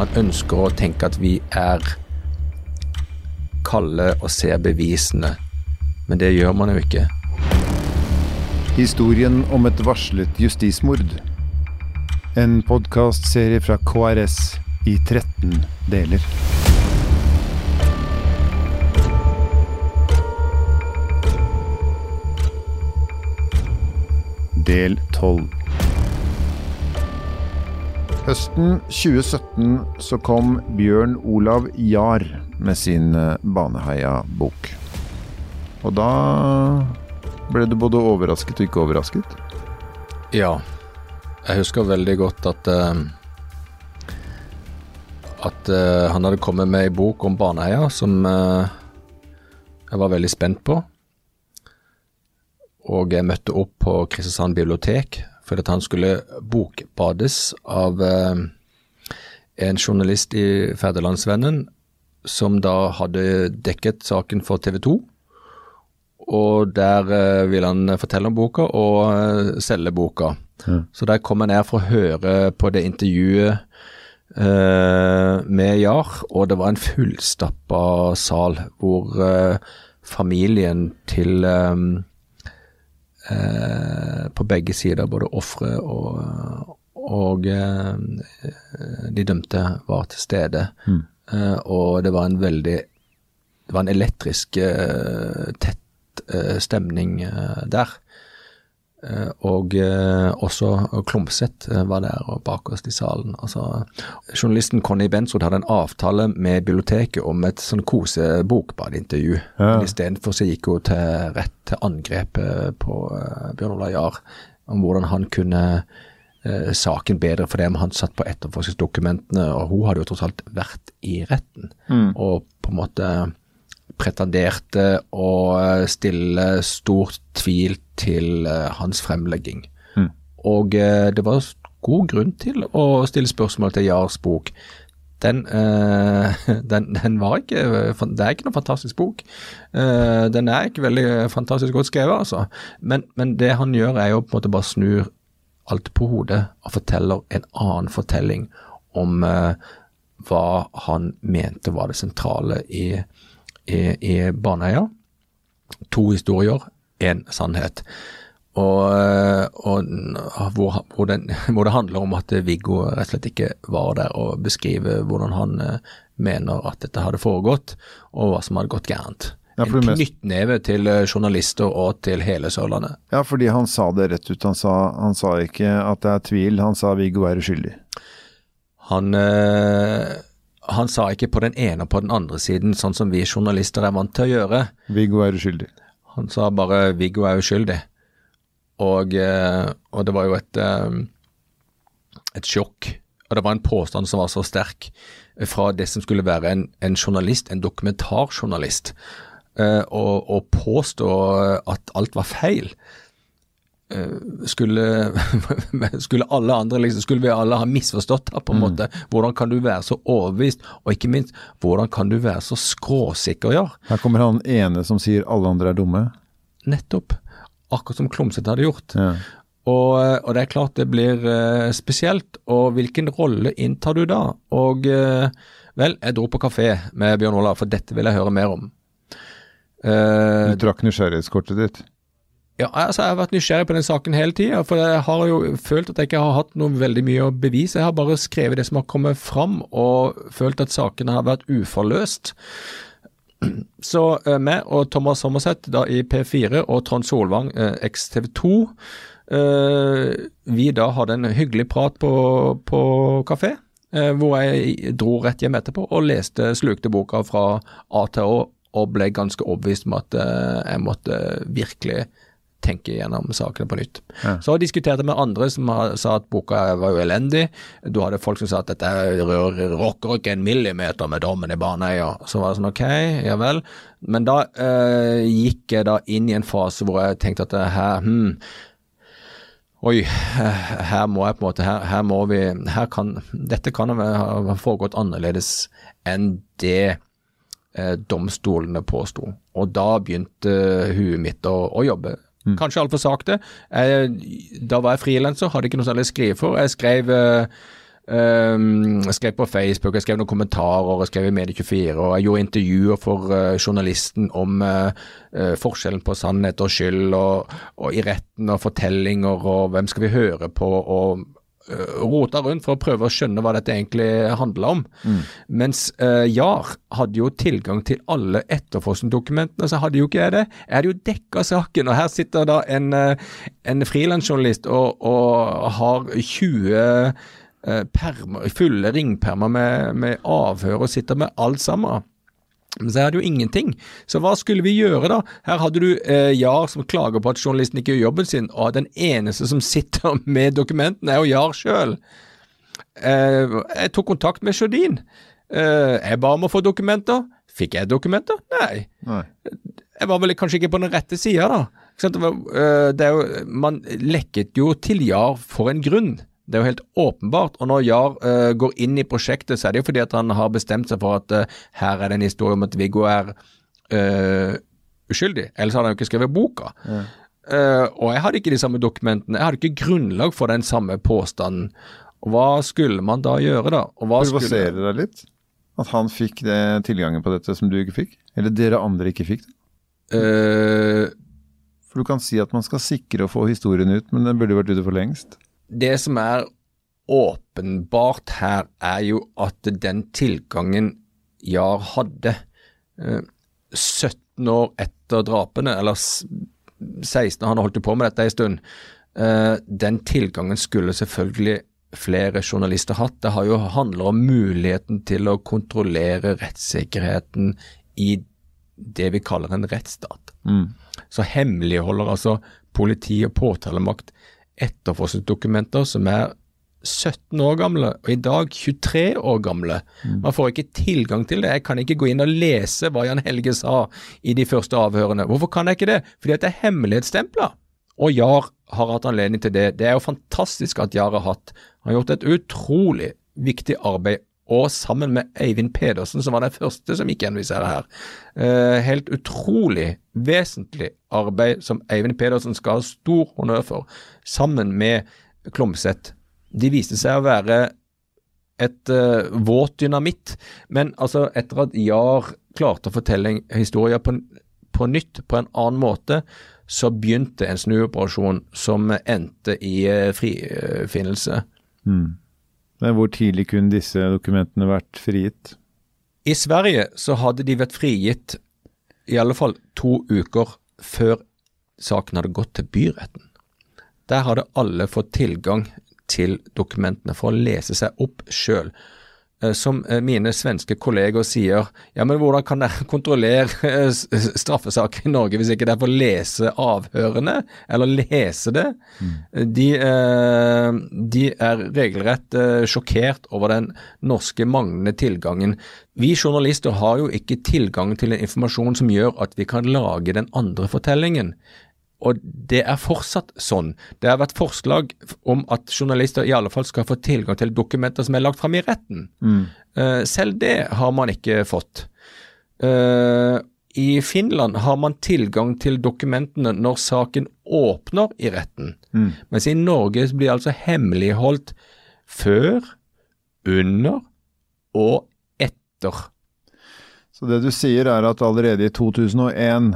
Man ønsker å tenke at vi er kalde og ser bevisene, men det gjør man jo ikke. Historien om et varslet justismord. En podkastserie fra KRS i 13 deler. Del 12. Høsten 2017 så kom Bjørn Olav Jahr med sin eh, Baneheia-bok. Og da ble du både overrasket og ikke overrasket? Ja. Jeg husker veldig godt at uh, At uh, han hadde kommet med ei bok om Baneheia som uh, jeg var veldig spent på. Og jeg møtte opp på Kristiansand bibliotek fordi at han skulle bokbades av eh, en journalist i Ferdelandsvennen som da hadde dekket saken for TV 2. Og der eh, ville han fortelle om boka og eh, selge boka. Mm. Så der kom jeg ned for å høre på det intervjuet eh, med Jar, og det var en fullstappa sal hvor eh, familien til eh, eh, På begge sider, både ofre og, og eh, de dømte, var til stede. Mm. Eh, og det var en veldig Det var en elektrisk, eh, tett eh, stemning eh, der. Eh, og eh, også Klomsæt eh, var der og bak oss i salen. Altså, journalisten Conny Bensrud hadde en avtale med biblioteket om et sånn kosebokbadintervju. Ja. Men Istedenfor så gikk hun til rett til angrep eh, på Bjørn Ola Jahr om hvordan han kunne eh, saken bedre for dem. Han satt på etterforskningsdokumentene, og hun hadde jo tross alt vært i retten. Mm. Og på en måte pretenderte å eh, stille stor tvil til eh, hans fremlegging. Mm. Og eh, det var god grunn til å stille spørsmål til Jars bok. Den, eh, den, den var ikke Det er ikke noen fantastisk bok. Uh, den er ikke veldig fantastisk godt skrevet, altså. Men, men det han gjør, er jo på en måte bare snur alt på hodet og forteller en annen fortelling om uh, hva han mente var det sentrale i, i, Baneheia. To historier, én sannhet. Og, og hvor, hvor, den, hvor det handler om at Viggo rett og slett ikke var der og beskriver hvordan han eh, mener at dette hadde foregått, og hva som hadde gått gærent. Ja, en knyttneve til eh, journalister og til hele Sørlandet. Ja, fordi han sa det rett ut. Han sa, han sa ikke at det er tvil, han sa Viggo er uskyldig. Han, eh, han sa ikke på den ene og på den andre siden, sånn som vi journalister er vant til å gjøre. Viggo er uskyldig. Han sa bare 'Viggo er uskyldig'. Og, eh, og det var jo et, eh, et sjokk. Og det var en påstand som var så sterk fra det som skulle være en, en journalist, en dokumentarjournalist, eh, og, og påstå at alt var feil. Eh, Skulle, skulle alle andre liksom, skulle vi alle ha misforstått det, på en måte? Hvordan kan du være så overbevist, og ikke minst, hvordan kan du være så skråsikker, ja? Her kommer han ene som sier alle andre er dumme. Nettopp. Akkurat som Klumsete hadde gjort. Ja. Og, og det er klart det blir uh, spesielt. Og hvilken rolle inntar du da? Og uh, vel, jeg dro på kafé med Bjørn Olav, for dette vil jeg høre mer om. Uh, Du trakk nysgjerrighetskortet ditt. Ja, altså Jeg har vært nysgjerrig på den saken hele tida, for jeg har jo følt at jeg ikke har hatt noe veldig mye å bevise. Jeg har bare skrevet det som har kommet fram, og følt at sakene har vært uforløst. Så eh, meg og Thomas Sommerseth da i P4 og Trond Solvang, eh, eks-TV 2, eh, vi da hadde en hyggelig prat på, på kafé. Hvor jeg dro rett hjem etterpå og leste, slukte boka fra A til Å og ble ganske overbevist om at jeg måtte virkelig tenke gjennom sakene på nytt. Ja. Så diskuterte jeg med andre som sa at boka var jo elendig. Du hadde folk som sa at dette rører, rokker ikke en millimeter med dommen i Baneheia. Så var det sånn ok, ja vel. Men da eh, gikk jeg da inn i en fase hvor jeg tenkte at her, hm, Oi, her må jeg på en måte Her, her må vi her kan, Dette kan ha foregått annerledes enn det eh, domstolene påsto. Og da begynte huet mitt å, å jobbe. Kanskje altfor sakte. Jeg, da var jeg frilanser, hadde ikke noe særlig å skrive for. Jeg skrev Um, jeg skrev på Facebook, jeg skrev noen kommentarer, jeg skrev i Medie24, og jeg gjorde intervjuer for uh, journalisten om uh, uh, forskjellen på sannhet og skyld, og, og, i retten og fortellinger, og hvem skal vi høre på, og rota rundt for å prøve å skjønne hva dette egentlig handla om. Mm. Mens JAR hadde jo tilgang til alle etterforskningsdokumentene, så hadde jo ikke jeg det. Jeg hadde jo dekka saken, og her sitter da en, en frilansjournalist og, og har 20 uh, permer, fulle ringpermer med, med avhør og sitter med alt sammen. Men så er det jo ingenting. Så hva skulle vi gjøre da? Her hadde du eh, Jar som klager på at journalisten ikke gjør jobben sin, og den eneste som sitter med dokumentene er jo Jar sjøl. Eh, jeg tok kontakt med Sjødin. Eh, jeg ba om å få dokumenter. Fikk jeg dokumenter? Nei. Nei. Jeg var vel kanskje ikke på den rette sida, da. Eh, det er jo, man lekket jo til Jar for en grunn. Det er jo helt åpenbart. Og når Jar uh, går inn i prosjektet, så er det jo fordi at han har bestemt seg for at uh, her er det en historie om at Viggo er uh, uskyldig. Ellers hadde han jo ikke skrevet boka. Ja. og jeg hadde ikke de samme dokumentene. Jeg hadde ikke grunnlag for den samme påstanden. Og Hva skulle man da gjøre, da? Provoserer det deg litt? At han fikk det, tilgangen på dette som du ikke fikk? Eller dere andre ikke fikk det? for du kan si at man skal sikre å få historien ut, men den burde vært ute for lengst det som er åpenbart her, er jo at den tilgangen Jar hadde eh, 17 år etter drapene, eller 16 han holdt på med dette en stund, eh, den tilgangen skulle selvfølgelig flere journalister hatt. Det har jo handler om muligheten til å kontrollere rettssikkerheten i det vi kaller en rettsstat. Mm. Så hemmeligholder altså politi og påtalemakt etterforskningsdokumenter som er 17 år gamle, og i dag 23 år gamle. Mm. Man får ikke tilgang til det. Jeg kan ikke gå inn og lese hva Jan Helge sa i de første avhørene. Hvorfor kan jeg ikke det? Fordi at det er hemmelighetsstempla. Og JAR har hatt anledning til det. Det er jo fantastisk at JAR har hatt. Han har gjort et utrolig viktig arbeid og sammen med Eivind Pedersen, som var den første som gikk gjennom disse her. Uh, helt utrolig vesentlig arbeid som Eivind Pedersen skal ha stor honnør for, sammen med Klomsæt. De viste seg å være et uh, våt dynamitt, men altså etter at Jahr klarte å fortelle historien på, på nytt, på en annen måte, så begynte en snuoperasjon som endte i uh, frifinnelse. Mm. Men hvor tidlig kunne disse dokumentene vært frigitt? I Sverige så hadde de vært frigitt i alle fall to uker før saken hadde gått til byretten. Der hadde alle fått tilgang til dokumentene for å lese seg opp sjøl. Eh, som eh, mine svenske kolleger sier, ja, men hvordan kan dere kontrollere eh, straffesaker i Norge hvis ikke dere får lese avhørene, eller lese det? Mm. De, de, er regelrett sjokkert over den norske manglende tilgangen. Vi journalister har jo ikke tilgang til en informasjon som gjør at vi kan lage den andre fortellingen. Og det er fortsatt sånn. Det har vært forslag om at journalister i alle fall skal få tilgang til dokumenter som er lagt fram i retten. Mm. Uh, selv det har man ikke fått. Uh, I Finland har man tilgang til dokumentene når saken åpner i retten, mm. mens i Norge blir altså hemmeligholdt før, under og etter. Så det du sier er at allerede i 2001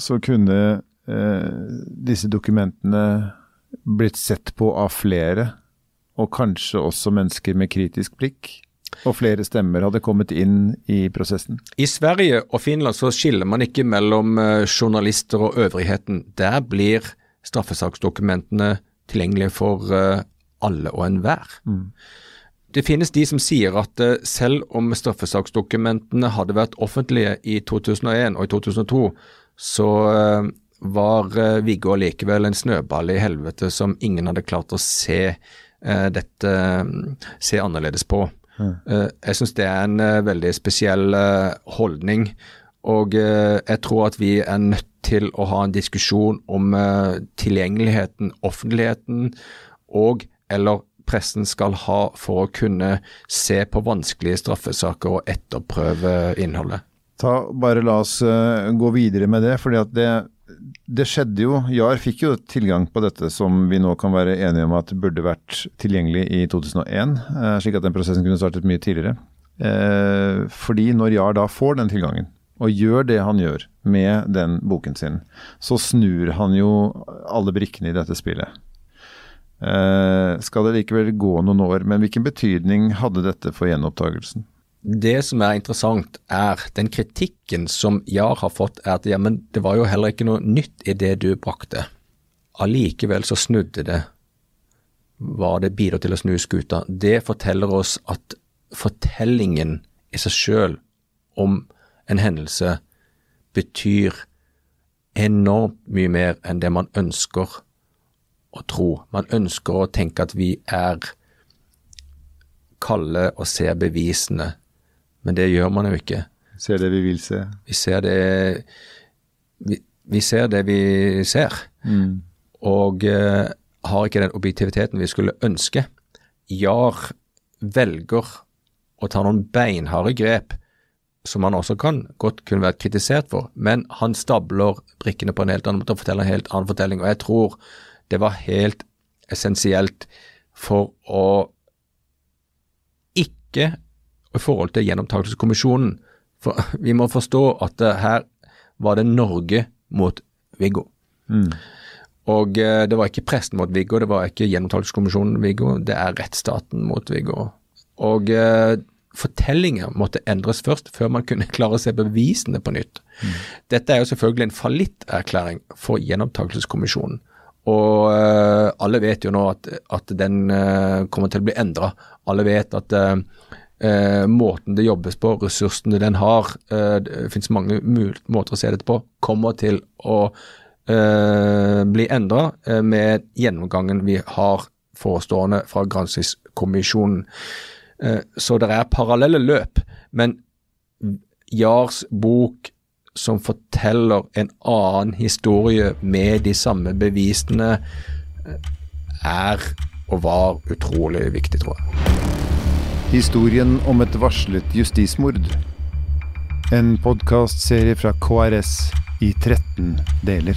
så kunne disse dokumentene blitt sett på av flere, og kanskje også mennesker med kritisk blikk? Og flere stemmer hadde kommet inn i prosessen? I Sverige og Finland så skiller man ikke mellom eh, journalister og øvrigheten. Der blir straffesaksdokumentene tilgjengelige for eh, alle og enhver. Mm. Det finnes de som sier at selv om straffesaksdokumentene hadde vært offentlige i 2001 og i 2002, så var uh, Viggo likevel en snøball i helvete som ingen hadde klart å se uh, dette se annerledes på. Mm. Jeg syns det er en veldig spesiell holdning, og jeg tror at vi er nødt til å ha en diskusjon om tilgjengeligheten offentligheten og eller pressen skal ha for å kunne se på vanskelige straffesaker og etterprøve innholdet. Ta, bare la oss gå videre med det. fordi at det det skjedde jo Jar fikk jo tilgang på dette som vi nå kan være enige om at burde vært tilgjengelig i 2001, eh, slik at den prosessen kunne startet mye tidligere. Eh, fordi når Jar da får den tilgangen, og gjør det han gjør med den boken sin, så snur han jo alle brikkene i dette spillet. Eh, skal det likevel gå noen år, men hvilken betydning hadde dette for gjenopptagelsen? Det som er interessant, er den kritikken som Jahr har fått, er at ja, men det var jo heller ikke noe nytt i det du brakte. Allikevel så snudde det. Var det bidro til å snu skuta? Det forteller oss at fortellingen i seg sjøl om en hendelse betyr enormt mye mer enn det man ønsker å tro. Man ønsker å tenke at vi er kalde og ser bevisene men det gjør man jo ikke. Ser det vi vil se. Vi ser det Vi, vi ser det vi ser. Mm. Og uh, har ikke den objektiviteten vi skulle ønske. Jar velger å ta noen beinharde grep som han også kan godt kunne vært kritisert for, men han stabler brikkene på en helt annen måte og forteller en helt annen fortelling. Og jeg tror det var helt essensielt for å ikke i forhold til gjenopptakelseskommisjonen. For vi må forstå at her var det Norge mot Viggo. Mm. Og eh, det var ikke presten mot Viggo, det var ikke gjenopptakelseskommisjonen Viggo, det er rettsstaten mot Viggo. Og eh, fortellinger måtte endres først, før man kunne klare å se bevisene på nytt. Mm. Dette er jo selvfølgelig en fallitterklæring for gjenopptakelseskommisjonen. Og uh, alle vet jo nå at, at den uh, kommer til å bli endra. Alle vet at eh, måten det jobbes på, ressursene den har, eh, det finnes mange måter å se dette på, kommer til å eh, bli endra eh, med gjennomgangen vi har forestående fra granskingskommisjonen. Eh, så det er parallelle løp, men Jars bok som forteller en annen historie med de samme bevisene, eh, er og var utrolig viktig, tror jeg. Historien om et varslet justismord. En podkastserie fra KRS i 13 deler.